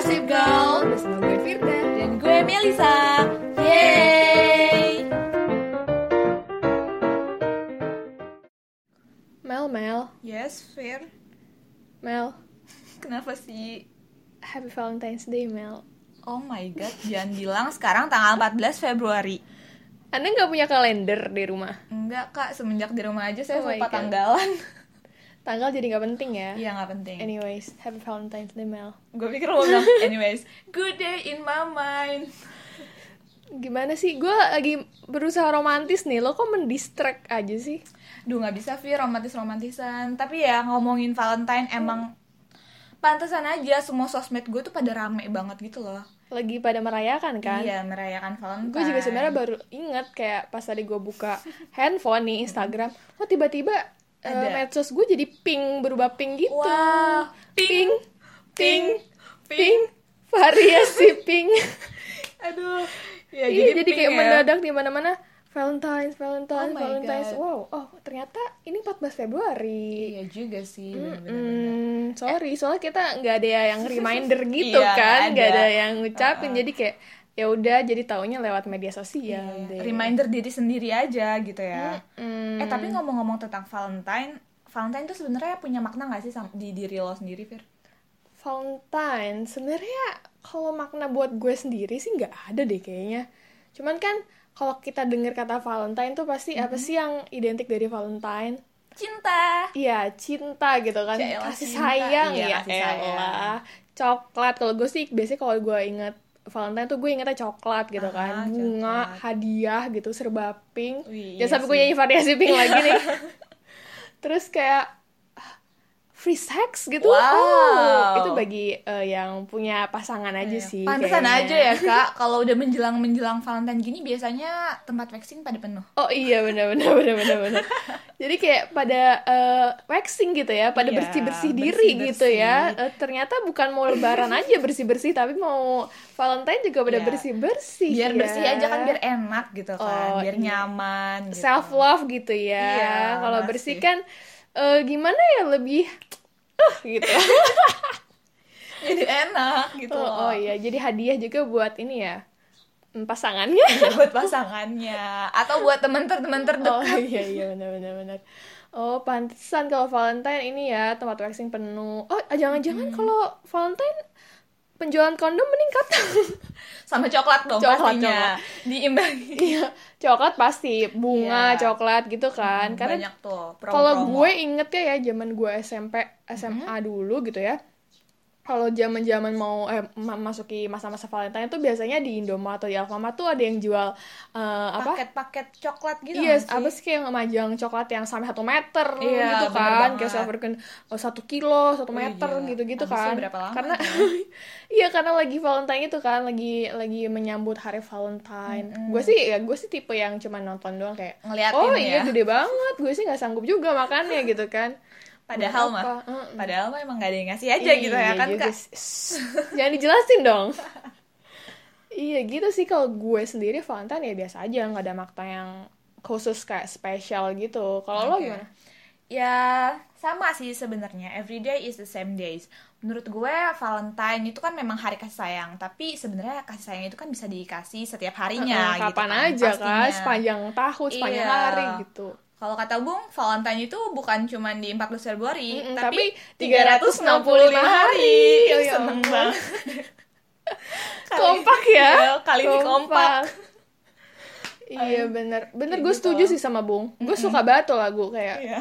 Gossip Girl Bersama gue Firda dan gue Melisa. Yeay! Mel, Mel, Yes, Fir. Mel Kenapa sih? Happy Valentine's Day, Mel Oh my god, jangan bilang sekarang tanggal 14 Februari. Anda nggak punya kalender di rumah? Enggak kak, semenjak di rumah aja saya Oh lupa God. tanggalan. Tanggal jadi nggak penting ya? Iya nggak penting. Anyways, Happy Valentine's Day, Mel Gue pikir lo bilang, anyways, good day in my mind. Gimana sih? Gue lagi berusaha romantis nih, lo kok mendistract aja sih? Duh nggak bisa Fir, romantis-romantisan. Tapi ya ngomongin Valentine emang pantesan aja semua sosmed gue tuh pada rame banget gitu loh. Lagi pada merayakan kan? Iya, merayakan Valentine. Gue juga sebenarnya baru inget kayak pas tadi gue buka handphone nih Instagram, oh tiba-tiba eh, Ada. medsos gue jadi pink berubah pink gitu. Wah, pink, pink, pink. pink, variasi pink. Aduh. Ya, Iya jadi, pink kayak ya. mendadak di mana-mana Valentine's, Valentine's, Oh Valentine's. God. Wow, oh ternyata ini 14 Februari. Iya juga sih, bener-bener. Hmm, sorry, soalnya kita nggak ada yang reminder gitu Iya, kan, nggak ada. ada. yang ngucapin, jadi kayak ya udah, jadi taunya lewat media sosial Iya, deh. Reminder diri sendiri aja gitu ya. Hmm. Eh tapi ngomong-ngomong tentang Valentine, Valentine tuh sebenarnya punya makna gak sih di diri lo sendiri, Fir? Valentine sebenarnya kalau makna buat gue sendiri sih nggak ada deh kayaknya. Cuman kan kalau kita dengar kata Valentine tuh pasti apa Mm-hmm. sih yang identik dari Valentine? Cinta. Iya cinta gitu kan, Yaelah, kasih cinta. sayang Iya, ya kasih sayang. Coklat kalau gue sih biasanya kalau gue inget Valentine tuh gue ingetnya coklat gitu Ah, kan, bunga, coklat. hadiah gitu serba pink. Wih, iya sampai gue sih. nyanyi variasi pink lagi nih. Terus kayak free sex gitu. Wow. Oh, itu bagi eh, yang punya pasangan aja Iya. sih. Pantesan kayaknya. aja ya, Kak. Kalau udah menjelang-menjelang Valentine gini biasanya tempat waxing pada penuh. Oh iya benar benar benar benar benar. Jadi kayak pada eh, waxing gitu ya, pada Iya, bersih-bersih diri bersih-bersih. gitu ya. Eh, ternyata bukan mau lebaran aja bersih-bersih, tapi mau Valentine juga pada Iya. bersih-bersih. Biar ya. bersih aja kan biar enak gitu kan, Oh, biar iya. nyaman gitu. self love gitu ya. Iya, Kalau bersih kan eh, gimana ya lebih uh, gitu. Jadi enak gitu oh, loh. oh iya, jadi hadiah juga buat ini ya mm, pasangannya. Iya, buat pasangannya atau buat teman-teman terdekat. Oh iya iya benar benar benar. Oh pantesan kalau Valentine ini ya tempat waxing penuh. Oh jangan-jangan kalau Valentine penjualan kondom meningkat. sama coklat dong Coklat, pastinya diimbangi Iya coklat pasti bunga Iya. coklat gitu kan. Karena banyak tuh promo kalau gue inget ya ya zaman gue SMP SMA dulu gitu ya. Kalau zaman-zaman mau eh, ma- masuki masa-masa Valentine tuh biasanya di Indomaret atau di Alfamart tuh ada yang jual eh, apa? paket-paket coklat gitu Iya, nggak sih? apa sih kayak majang coklat yang sampai satu meter Iya, gitu kan, kayak silverken oh, satu kilo, satu Wih, meter gila. gitu-gitu kan. lama karena tuh? iya karena lagi Valentine itu kan, lagi lagi menyambut hari Valentine. Gue sih ya gue sih tipe yang cuma nonton doang kayak Ngeliatin oh ya. iya gede banget, gue sih nggak sanggup juga makannya gitu kan. Padahal mah? Mm-mm. padahal mah emang gak ada yang ngasih aja gitu ya kan kak Jangan dijelasin dong. iya gitu sih kalau gue sendiri Valentine ya biasa aja nggak ada makna yang khusus kayak spesial gitu. Kalau lo Oke. gimana? ya sama sih sebenarnya every day is the same days menurut gue Valentine itu kan memang hari kasih sayang tapi sebenarnya kasih sayang itu kan bisa dikasih setiap harinya gitu kapan kan, aja kan pastinya. sepanjang tahun sepanjang Iya. hari gitu Kalau kata Bung, Valentine itu bukan cuma di 14 Februari, Mm-mm, tapi, tapi 365 hari. Oh, ya Seneng ampun. banget. Kali- kompak ya kali ini kompak. iya bener bener gue gitu. setuju sih sama Bung gue suka banget tuh lagu kayak Iya.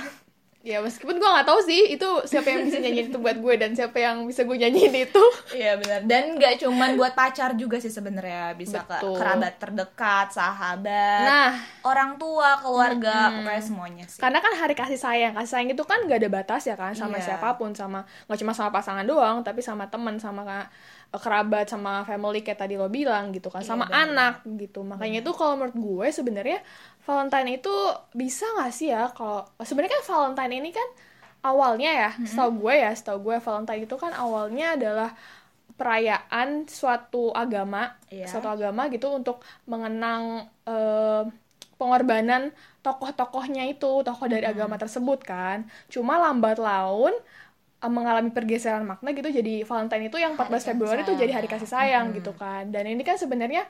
Ya meskipun gue nggak tahu sih itu siapa yang bisa nyanyiin itu buat gue dan siapa yang bisa gue nyanyiin itu Iya benar. Dan nggak cuman buat pacar juga sih sebenarnya, bisa ke Betul. kerabat terdekat, sahabat, nah orang tua, keluarga, pokoknya semuanya sih. karena kan hari kasih sayang kasih sayang itu kan gak ada batas ya kan sama Iya. siapa pun sama nggak cuma sama pasangan doang tapi sama teman sama kerabat sama family kayak tadi lo bilang gitu kan Iya, sama benar. anak gitu makanya itu kalau menurut gue sebenarnya Valentine itu bisa nggak sih ya? Kalau sebenarnya kan Valentine ini kan awalnya ya setahu gue ya setahu gue Valentine itu kan awalnya adalah perayaan suatu agama Iya. suatu agama gitu untuk mengenang eh, pengorbanan tokoh-tokohnya itu tokoh dari agama tersebut kan. Cuma lambat laun uh, mengalami pergeseran makna gitu jadi Valentine itu yang 14 Hari Februari itu jadi hari kasih sayang Mm-mm. gitu kan. Dan ini kan sebenarnya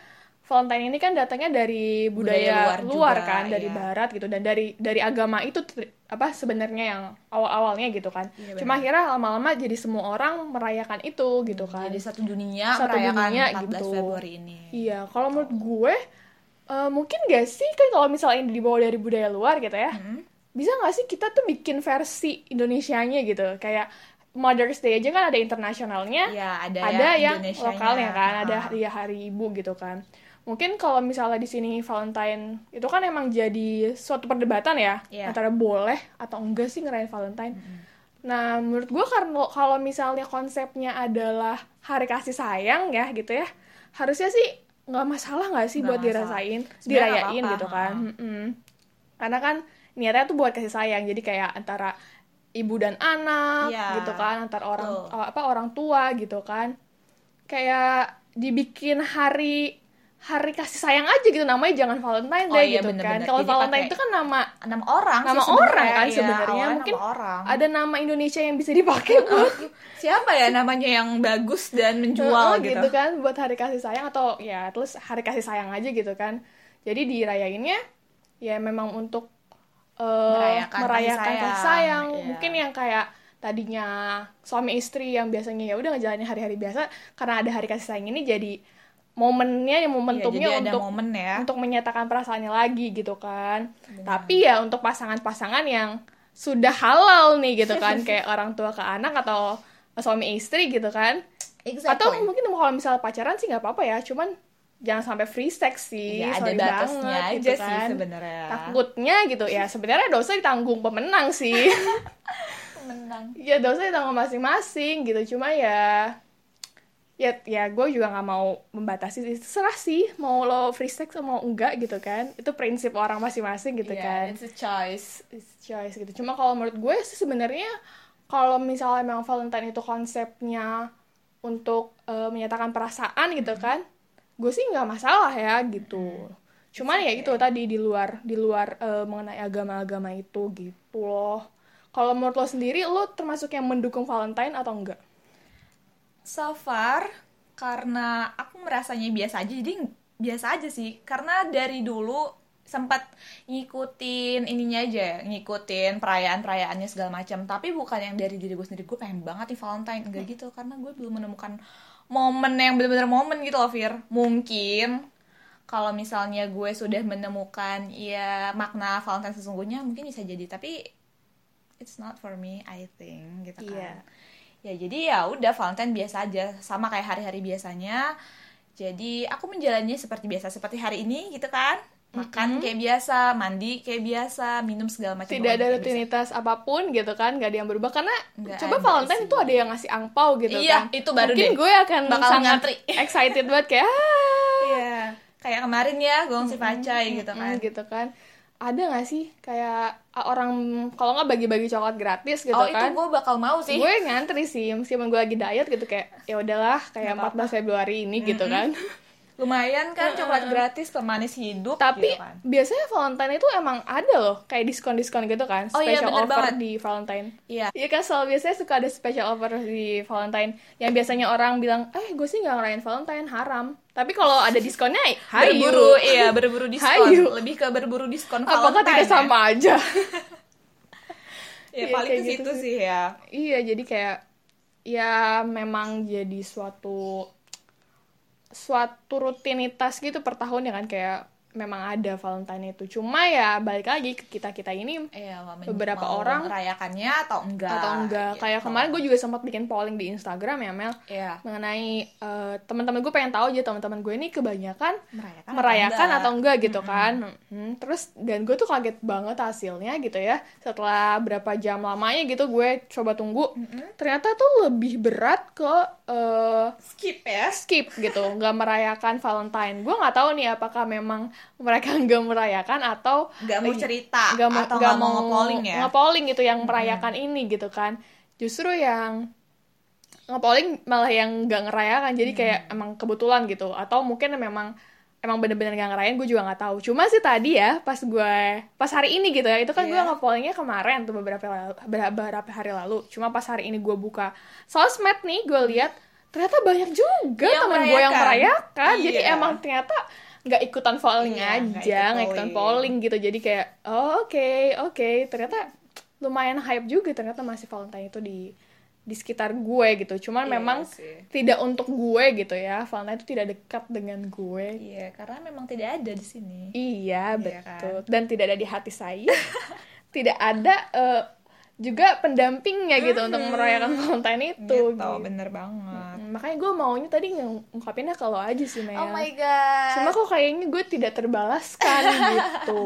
Valentine ini kan datangnya dari Budaya budaya, luar luar, juga, kan dari iya. barat gitu dan dari dari agama itu ter- apa sebenarnya yang awal-awalnya gitu kan Iya, cuma akhirnya lama-lama jadi semua orang merayakan itu gitu kan Jadi satu dunia Satu merayakan dunia 14 gitu. Februari ini. Iya, kalau menurut gue eh, mungkin gak sih kan kalau misalnya ini dibawa dari budaya luar gitu ya, Hmm. bisa gak sih kita tuh bikin versi Indonesianya gitu, kayak Mother's Day aja kan ada internasionalnya, Iya, ada, ada yang Indonesianya. lokalnya kan, ada hari hari ibu gitu kan. Mungkin kalau misalnya di sini Valentine itu kan emang jadi suatu perdebatan ya Iya. antara boleh atau enggak sih ngerayain Valentine. Nah, menurut gue karena kalau misalnya konsepnya adalah hari kasih sayang ya gitu ya, harusnya sih nggak masalah nggak sih Nggak buat masalah. dirasain, Sebenarnya nggak dirayain gitu kan. ha. Mm-mm. Karena kan niatnya tuh buat kasih sayang, jadi kayak antara ibu dan anak Iya, gitu kan, antar orang betul. apa orang tua gitu kan. Kayak dibikin hari hari kasih sayang aja gitu namanya jangan Valentine Oh Day iya, gitu bener-bener. kan. Kalau Valentine itu kan nama Enam orang nama sih orang kan iya, sebenarnya mungkin nama orang. ada nama Indonesia yang bisa dipakai buat Siapa ya namanya yang bagus dan menjual Heeh, gitu. kan buat hari kasih sayang atau ya terus hari kasih sayang aja gitu kan jadi dirayainnya ya memang untuk eh, Merayakan merayakan kasih kasih sayang, sayang iya. mungkin yang kayak tadinya suami istri yang biasanya ya udah ngejalanin hari-hari biasa karena ada hari kasih sayang ini jadi momennya yang Iya, momentumnya ada untuk momen ya. untuk menyatakan perasaannya lagi gitu kan. Tapi ya untuk pasangan-pasangan yang sudah halal nih gitu kan, kayak orang tua ke anak atau suami istri gitu kan. Exactly. Atau mungkin kalau misalnya pacaran sih nggak apa-apa ya, cuman jangan sampai free sex sih. ya, ada sorry batasnya banget, aja gitu sih kan. sebenarnya. Takutnya gitu ya, sebenarnya dosa ditanggung pemenang sih. Menang. ya dosa ditanggung masing-masing gitu, cuma ya ya ya gue juga nggak mau membatasi sih. Serah sih mau lo free sex atau mau enggak gitu kan. Itu prinsip orang masing-masing gitu Iya, kan. it's a choice. It's choice gitu. Cuma kalau menurut gue sih sebenarnya kalau misalnya memang Valentine itu konsepnya untuk eh, menyatakan perasaan gitu kan gue sih nggak masalah ya gitu. Cuman ya itu tadi di luar di luar eh, mengenai agama-agama itu gitu loh. Kalau menurut lo sendiri lo termasuk yang mendukung Valentine atau enggak So far, karena aku merasanya biasa aja, jadi biasa aja sih. Karena dari dulu sempat ngikutin ininya aja, ngikutin perayaan-perayaannya segala macam. Tapi bukan yang dari diri gue sendiri, gue pengen banget nih Valentine. Enggak gitu, karena gue belum menemukan momen yang bener-bener momen gitu loh, Fir. Mungkin kalau misalnya gue sudah menemukan ya makna Valentine sesungguhnya, mungkin bisa jadi. Tapi it's not for me, I think, gitu kan Iya. Ya jadi ya udah Valentine biasa aja sama kayak hari-hari biasanya jadi aku menjalannya seperti biasa seperti hari ini gitu kan makan kayak biasa mandi kayak biasa minum segala macam tidak ada rutinitas apa pun gitu kan gak ada yang berubah karena Nggak coba Valentine sih. itu ada yang ngasih angpau gitu Iya, kan itu baru mungkin deh. gue akan Bakal sangat ngantri. excited banget kayak ah biasa. Iya. kayak kemarin ya gong si pacai gitu kan Mm, gitu kan ada gak sih kayak orang kalau nggak bagi-bagi coklat gratis gitu oh itu kan. gue bakal mau sih. Gue ngantri sih meskipun gue lagi diet gitu kayak ya udahlah kayak Nggak 14 Februari ini gitu kan. Lumayan kan coklat gratis pemanis hidup tapi gitu kan. biasanya Valentine itu emang ada loh kayak diskon-diskon gitu kan Oh iya, special bener offer banget. di Valentine. Iya. Iya kan selalu biasanya suka ada special offer di Valentine. Yang biasanya orang bilang eh gue sih nggak ngerayain Valentine haram tapi kalau ada diskonnya hayu berburu iya berburu diskon Hayu. lebih ke berburu diskon apakah tidak ya? sama aja ya Iya, paling ke gitu situ sih. sih ya iya jadi kayak ya memang jadi suatu suatu rutinitas gitu per tahun ya kan kayak memang ada Valentine itu. Cuma ya balik lagi ke kita kita ini Iya, Beberapa mau orang- merayakannya atau enggak atau enggak. gitu. kayak kemarin gue juga sempat bikin polling di Instagram ya Mel. Iya. mengenai eh, teman-teman gue pengen tahu aja teman-teman gue ini kebanyakan merayakan merayakan enggak? atau enggak gitu kan. Hmm, terus dan gue tuh kaget banget hasilnya gitu ya. Setelah berapa jam lamanya gitu gue coba tunggu. Ternyata tuh lebih berat ke eh, skip ya. skip gitu. Nggak merayakan Valentine. Gue nggak tahu nih apakah memang mereka nggak merayakan atau nggak mau lagi- cerita nggak mau atau nggak mau ngepolling ya? ngepolling gitu yang merayakan ini gitu kan. Justru yang ngepolling malah yang nggak ngerayakan. Jadi kayak emang kebetulan gitu. Atau mungkin memang emang bener-bener gak ngerayain gue juga nggak tahu cuma sih tadi ya pas gue pas hari ini gitu ya itu kan gue Iya. ngepollingnya kemarin tuh beberapa lalu- beberapa hari lalu cuma pas hari ini gue buka sosmed nih gue lihat ternyata banyak juga Yang teman gue yang merayakan. merayakan jadi Iya. emang ternyata nggak ikutan polling Iya, aja nggak ikutan polling. gitu jadi kayak oh oke oke ternyata lumayan hype juga ternyata masih Valentine itu di di sekitar gue gitu cuman Iya memang sih. tidak untuk gue gitu ya Valentine itu tidak dekat dengan gue Iya, karena memang tidak ada di sini. iya Iya betul dan tidak ada di hati saya tidak ada eh, juga pendampingnya gitu untuk merayakan Valentine itu Gitu, gitu. bener banget. Hmm, makanya gue maunya tadi ngungkapinnya kalau aja sih Mel Oh my god. cuma kok kayaknya gue tidak terbalaskan gitu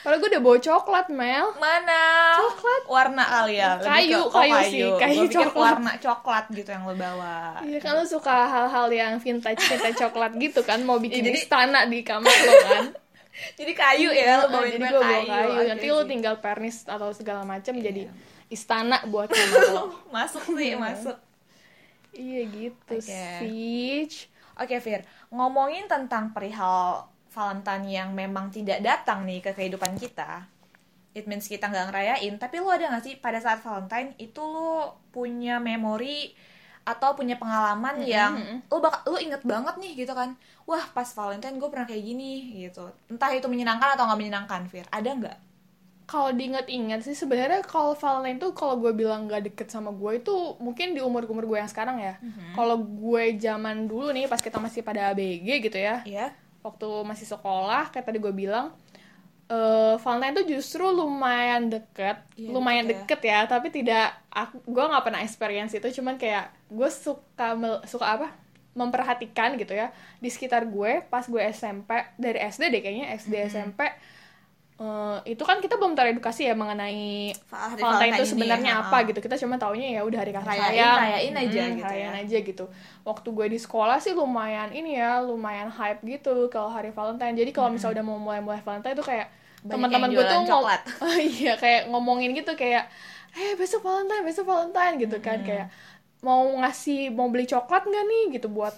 kalau gue udah bawa coklat Mel mana? Coklat. Warna kali ya. Lebih Kayu, ke- oh, kayu sih, kayu Gua coklat. warna coklat gitu yang lo bawa. Iya kan lu suka hal-hal yang vintage vintage coklat gitu kan mau bikin Iya, jadi- istana di kamar lo kan Jadi kayu ya, lo Nah, bawain jadi gue bawa kayu. kayu nanti sih. tinggal pernis atau segala macam jadi istana buat kamar lo masuk sih, masuk. iya gitu Oke. sih Oke, Fir. Ngomongin tentang perihal Valentine yang memang tidak datang nih ke kehidupan kita. It means kita nggak ngerayain. Tapi lu ada nggak sih pada saat Valentine itu lu punya memori atau punya pengalaman yang lu bak lu inget banget nih gitu kan. Wah, pas Valentine gue pernah kayak gini gitu. Entah itu menyenangkan atau nggak menyenangkan, Fir. Ada nggak? kalau diinget-inget sih sebenarnya kalau Valentine tuh kalau gue bilang gak deket sama gue itu mungkin di umur umur gue yang sekarang ya kalau gue zaman dulu nih pas kita masih pada ABG gitu ya Iya. Waktu masih sekolah kayak tadi gue bilang eh Valentine tuh justru lumayan deket Iya, lumayan deket deket ya. tapi tidak aku gue nggak pernah experience itu cuman kayak gue suka mel- suka apa memperhatikan gitu ya di sekitar gue pas gue SMP dari SD deh kayaknya SD SMP eh, itu kan kita belum teredukasi ya mengenai Valentine Valentine itu ini sebenarnya ya, apa gitu. Kita cuma taunya ya udah hari kasih Rayain, sayang rayain aja Mm, gitu rayain ya. aja gitu. Waktu gue di sekolah sih lumayan ini ya lumayan hype gitu kalau hari Valentine. Jadi kalau misalnya udah mau mulai-mulai Valentine tuh kayak teman-teman gue tuh jualan ngom- coklat. oh, iya kayak ngomongin gitu kayak eh besok Valentine besok Valentine gitu kan. Kayak mau ngasih mau beli coklat nggak nih? gitu buat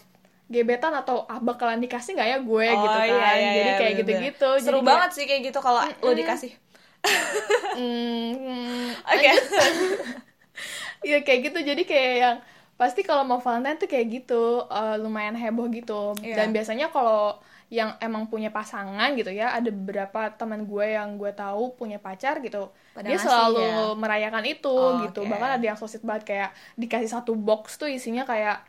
gebetan atau ah bakalan dikasih nggak ya gue Oh, gitu kan iya, iya, jadi iya, kayak bener-bener. gitu-gitu Seru Jadi kayak, banget sih kayak gitu kalau lo dikasih. mm, Oke. Iya kayak gitu jadi kayak yang pasti kalau mau Valentine tuh kayak gitu eh, lumayan heboh gitu Iya. dan biasanya kalau yang emang punya pasangan gitu ya ada beberapa teman gue yang gue tahu punya pacar gitu Pada dia selalu ya? merayakan itu Oh, gitu oke. bahkan ada yang sosit banget kayak dikasih satu box tuh isinya kayak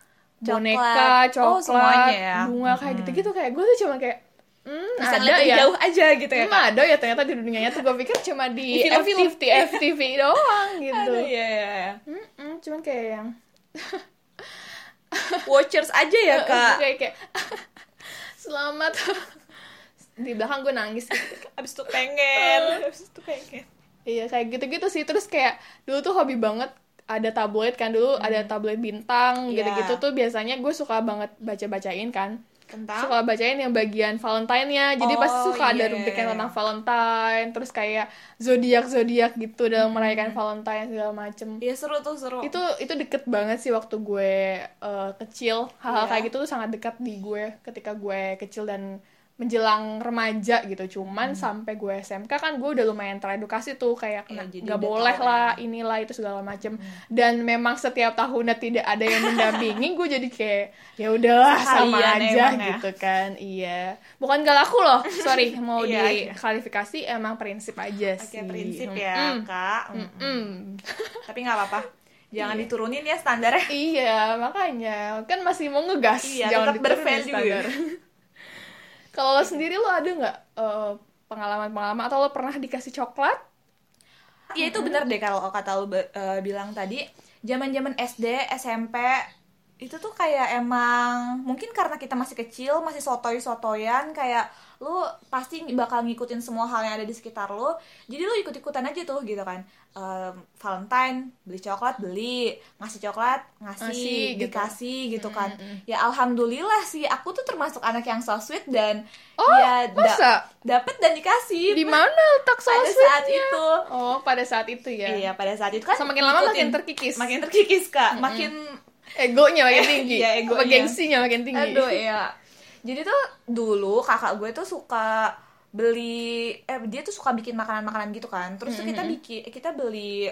Coklat. boneka Oh, coklat semuanya ya? bunga kayak gitu-gitu kayak gue tuh cuma kayak hmm, Bisa ada ya jauh aja gitu ya. Hmm, ada ya ternyata di dunianya tuh gue pikir cuma di. FTV, FTV doang gitu Aduh, iya, iya, iya. Mm-mm, cuman kayak yang Watchers aja ya, Kak. kayak kayak selamat di belakang gue nangis gitu. Abis itu pengen. Abis itu pengen. iya kayak gitu-gitu sih terus kayak dulu tuh hobi banget ada tabloid kan dulu ada tabloid bintang Iya. gitu-gitu tuh biasanya gue suka banget baca-bacain kan Tentang? suka bacain yang bagian Valentine-nya jadi Oh, pasti suka ada iya. rubriknya tentang Valentine terus kayak zodiak zodiak gitu dalam Hmm. merayakan Valentine segala macem Iya seru tuh, seru. itu itu deket banget sih waktu gue eh, kecil hal-hal Iya. kayak gitu tuh sangat dekat di gue ketika gue kecil dan menjelang remaja gitu cuman sampai gue SMK kan gue udah lumayan teredukasi tuh kayak Iya, jadi nggak boleh lah ya. inilah itu segala macem dan memang setiap tahunnya tidak ada yang mendampingi gue jadi kayak ya udahlah sama aja emang ya. gitu kan iya bukan gak laku loh sorry mau Iya, iya. diklarifikasi emang prinsip aja Oke, sih prinsip Mm, ya, mm, Kak. Mm. mm. Tapi nggak apa-apa. Jangan diturunin ya standarnya. Iya, makanya kan masih mau ngegas, Iya, jangan tetap bervalue. Kalau lo sendiri lo ada nggak eh, pengalaman-pengalaman atau lo pernah dikasih coklat? Ya itu bener deh kalau kata be- eh, bilang tadi, zaman-zaman SD, SMP itu tuh kayak emang mungkin karena kita masih kecil, masih sotoy-sotoyan kayak lu pasti bakal ngikutin semua hal yang ada di sekitar lu. Jadi lu ikut-ikutan aja tuh gitu kan. Em, Valentine beli coklat beli, ngasih coklat ngasih, Ngasih, gitu. dikasih gitu kan. Ya alhamdulillah sih aku tuh termasuk anak yang so sweet dan Oh, ya da- masa? dapet dan dikasih Di mana letak pada sausnya? saat itu. Oh, pada saat itu ya. Iya pada saat itu kan Semakin lama makin terkikis. Makin terkikis kak Makin Egonya makin tinggi. Iya, egonya. Apa gengsinya makin tinggi. Aduh ya Jadi tuh dulu kakak gue tuh suka beli eh dia tuh suka bikin makanan-makanan gitu kan. Terus tuh kita bikin kita beli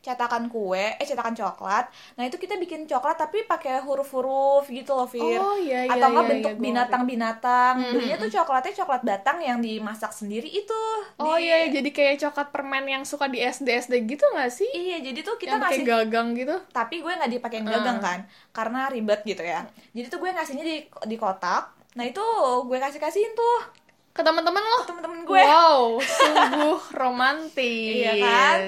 cetakan kue, eh cetakan coklat. Nah, itu kita bikin coklat tapi pakai huruf-huruf gitu loh, Fir. Oh, iya, iya, Atau enggak iya, bentuk iya, binatang-binatang. Belinya tuh coklatnya coklat batang yang dimasak sendiri itu. Oh Di- iya, jadi kayak coklat permen yang suka di SD SD gitu nggak sih? Iya, jadi tuh kita yang ngasih gagang gitu. tapi gue nggak dipakein gagang kan karena ribet gitu ya jadi tuh gue ngasihnya di di kotak nah itu gue kasih kasihin tuh Ke teman-teman lo. temen-temen gue Wow, sungguh romantis. iya kan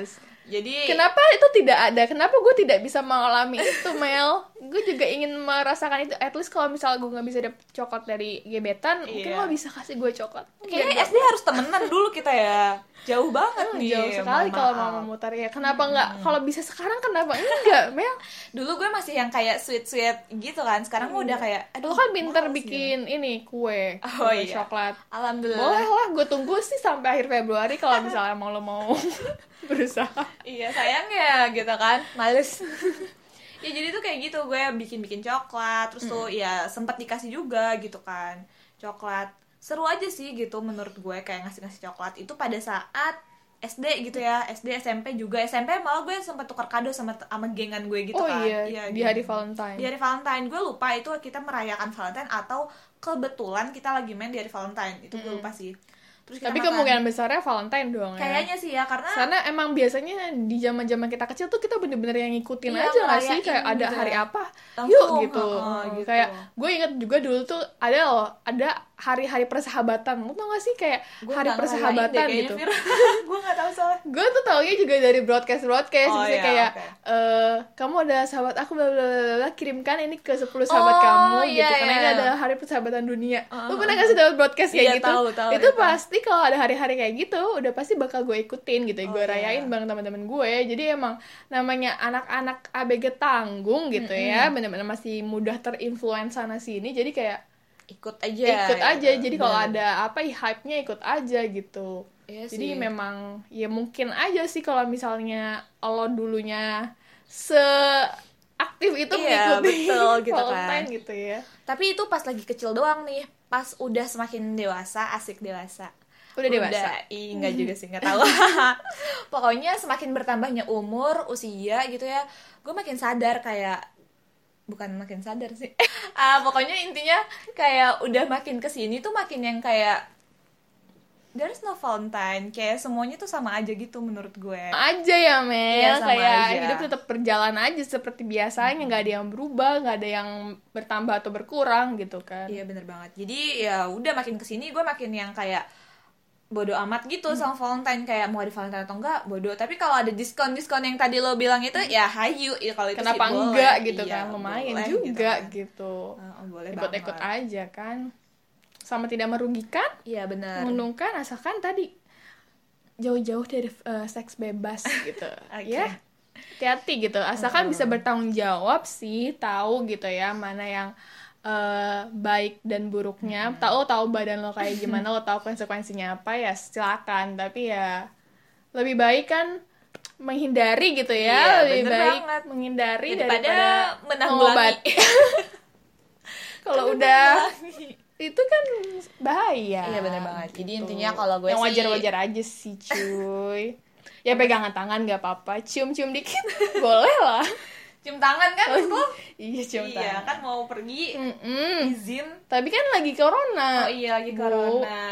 jadi Kenapa itu tidak ada? Kenapa gue tidak bisa mengalami itu, Mel? Gue juga ingin merasakan itu. At least kalau misalnya gue nggak bisa dapet coklat dari gebetan, mungkin Iya. lo bisa kasih gue coklat. kayaknya SD harus temenan dulu kita ya jauh banget nih Jauh sekali kalau mau memutar ya. Kenapa nggak? Kalau bisa sekarang kenapa enggak, Mel? dulu gue masih yang kayak sweet sweet gitu kan sekarang gue udah kayak Lo aduh kan pinter males bikin ini kue, Oh, kue iya. coklat. gitu. alhamdulillah Boleh lah, gue tunggu sih sampai akhir Februari kalau misalnya mau lo mau berusaha. iya sayang ya gitu kan males ya jadi tuh kayak gitu gue bikin bikin coklat terus tuh ya sempat dikasih juga gitu kan coklat seru aja sih gitu menurut gue kayak ngasih ngasih coklat itu pada saat SD gitu ya SD SMP juga SMP malah gue sempat tukar kado sama sama gengan gue gitu oh kan iya, di gitu. hari Valentine. di hari Valentine gue lupa itu kita merayakan Valentine atau kebetulan kita lagi main di hari Valentine itu gue lupa sih terus kita Tapi makan. kemungkinan besarnya Valentine doang ya. kayaknya sih ya karena Karena emang biasanya di zaman zaman kita kecil tuh kita bener-bener yang ngikutin Iya, aja gak sih kayak ada gitu hari ya. apa Langsung, yuk gitu. heeh, gitu. Kayak gue inget juga dulu tuh ada loh ada hari-hari persahabatan. Lu tau gak sih kayak Gue hari persahabatan deh gitu. gue nggak tahu soalnya gue tuh taunya juga dari broadcast broadcast Oh, misalnya iya, kayak oke. eh, kamu ada sahabat aku bla bla bla bla, kirimkan ini ke 10 sahabat Oh, kamu iya, gitu karena iya. ini ada hari persahabatan dunia lu Uh, pernah gak sih dapat broadcast kayak Iya, gitu tahu, tahu, itu itu. pasti kalau ada hari-hari kayak gitu udah pasti bakal gue ikutin gitu Oh, gue iya. rayain bareng teman-teman gue jadi emang namanya anak-anak ABG tanggung gitu ya benar-benar masih mudah terinfluence sana sini jadi kayak ikut aja ikut gitu. aja jadi kalau ada apa ya hype-nya ikut aja gitu Iya jadi sih. memang ya mungkin aja sih kalau misalnya lo dulunya se aktif itu Iya, mengikuti betul, gitu kan. Gitu ya tapi itu pas lagi kecil doang nih pas udah semakin dewasa asik dewasa Udah dewasa? Ih, enggak juga sih, enggak tahu. Pokoknya semakin bertambahnya umur, usia gitu ya, gue makin sadar kayak bukan makin sadar sih. ah, pokoknya intinya kayak udah makin ke sini tuh makin yang kayak there's no Valentine, kayak semuanya tuh sama aja gitu menurut gue. aja ya Mel Iya, sama kayak aja. hidup tetap berjalan aja seperti biasanya nggak ada yang berubah nggak ada yang bertambah atau berkurang gitu kan Iya bener banget. Jadi ya udah makin ke sini gue makin yang kayak bodoh amat gitu sama Valentine. Kayak mau di Valentine atau enggak bodoh. Tapi kalau ada diskon diskon yang tadi lo bilang itu ya hayu. Ya kalau itu sih kenapa boleh. enggak gitu Iya, kan? Lumayan boleh juga kan. gitu, Heeh, boleh ikut-ikut aja kan. Sama tidak merugikan Iya benar. menguntungkan asalkan tadi jauh-jauh dari eh, seks bebas gitu. Oke. ya hati-hati gitu. Asalkan bisa bertanggung jawab sih tahu gitu ya mana yang eh, baik dan buruknya. Tahu tahu badan lo kayak gimana lo tahu konsekuensinya apa ya silakan. Tapi ya lebih baik kan menghindari gitu ya Iya, lebih bener baik banget. menghindari Daripada daripada menanggulangi. kalau udah itu kan bahaya Iya, bener banget. Jadi gitu. intinya kalau gue yang sih- wajar-wajar aja sih cuy. Ya pegangan tangan nggak apa-apa. Cium-cium dikit. Boleh lah Cium tangan kan lo? iya cium Iya tangan kan mau pergi Mm-mm. izin. tapi kan lagi corona Oh iya lagi Bu. corona.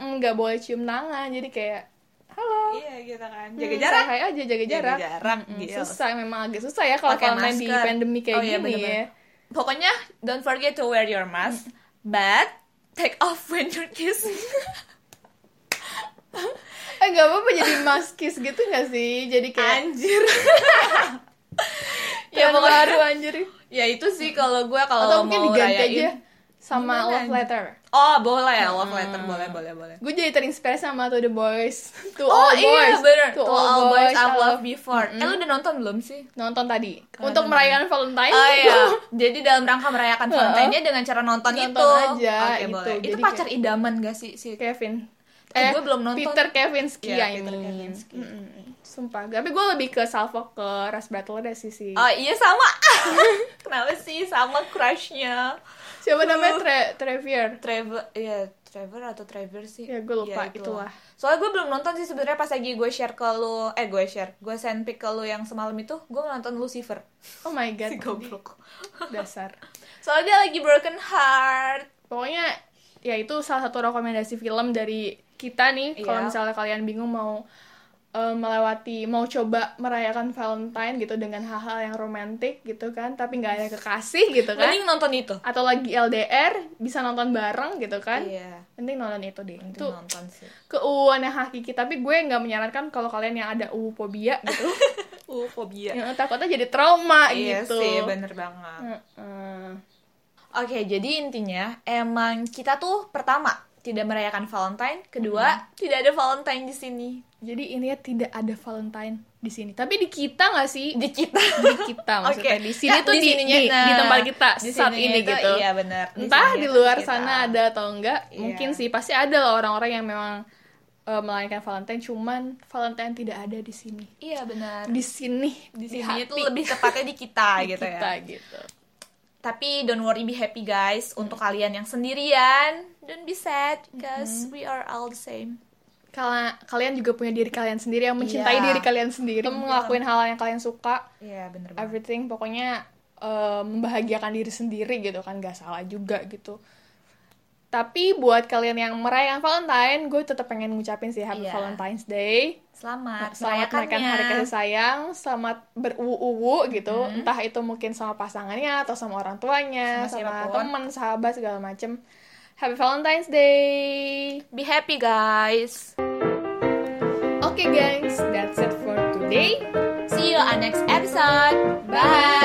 Nggak boleh cium tangan jadi kayak halo Iya gitu kan. Jaga Hmm, jarak. aja jaga jarak, jarak, Mm-mm, gitu. susah memang agak susah ya kalau Valentine di pandemi kayak Oh, iya, gini bener-bener. ya Pokoknya don't forget to wear your mask, but take off when you're kissing. eh nggak apa-apa jadi maskis gitu nggak sih jadi kayak Anjir. ya ya pokoknya baru anjir ya itu sih kalau gue kalau mungkin mau diganti rayain. aja sama Gimana, love letter Oh boleh ya love letter boleh boleh boleh. gue jadi terinspirasi sama To The Boys To Oh All iya Boys bener. To, To all boys I I've loved before. Eh lu udah nonton belum sih? Nonton tadi Untuk nonton. merayakan Valentine Oh iya. Jadi dalam rangka merayakan Valentine-nya dengan cara nonton, Nonton itu. aja, Oke, itu. boleh. Itu pacar idaman gak sih si Kevin Eh, gue belum nonton. Peter Kevinski I Peter mean. Kavinsky. Mm-mm. Sumpah tapi gue lebih ke salvo ke Ras Battle deh sih sih Oh iya sama. Kenapa sih sama crushnya? siapa namanya Tre Trevier Trevor, ya Trevor atau Trevor sih? Ya, gue lupa, Ya, itulah. Soalnya gue belum nonton sih sebenarnya pas lagi gue share ke lu, eh gue share, gue send pic ke lu yang semalam itu, gue nonton Lucifer. oh my god Si goblok. dasar Soalnya dia lagi broken heart. pokoknya ya itu salah satu rekomendasi film dari kita nih kalau Iya. misalnya kalian bingung mau eh, melewati mau coba merayakan Valentine gitu dengan hal-hal yang romantis gitu kan tapi nggak ada kekasih gitu kan Mending nonton itu. atau lagi LDR bisa nonton bareng gitu kan Iya. penting nonton itu deh Mending itu nonton sih. keuuan yang hakiki tapi gue nggak menyarankan kalau kalian yang ada uu fobia gitu Uh, fobia. yang takutnya jadi trauma Iya gitu sih, bener banget. Heeh. Oke, jadi intinya emang kita tuh pertama tidak merayakan Valentine, kedua tidak ada Valentine di sini. Jadi ini ya tidak ada Valentine di sini tapi di kita nggak sih Di kita. di kita maksudnya Oke. di sini Nah, tuh di di, sininya, di, di nah, tempat kita di saat ini itu, gitu iya, benar. Di entah di itu luar kita. sana ada atau enggak Iya. mungkin sih pasti ada lah orang-orang yang memang eh, melainkan Valentine cuman Valentine tidak ada di sini Iya benar. di sini Di di sini hati tuh lebih tepatnya di kita di gitu kita ya. gitu Tapi don't worry, be happy guys. Untuk kalian yang sendirian, don't be sad because we are all the same. Kala- kalian juga punya diri kalian sendiri yang mencintai Iya. diri kalian sendiri ngelakuin hal yang kalian suka. Iya bener banget. everything pokoknya eh, membahagiakan diri sendiri gitu kan gak salah juga gitu. Tapi buat kalian yang merayakan Valentine gue tetap pengen ngucapin sih Happy Iya. Valentine's Day. Selamat, selamat merayakan hari kasih sayang selamat beruwu gitu. Entah itu mungkin sama pasangannya atau sama orang tuanya Sama sama, teman sahabat segala macem Happy Valentine's Day Be happy guys. Oke guys, that's it for today. See you on next episode. Bye.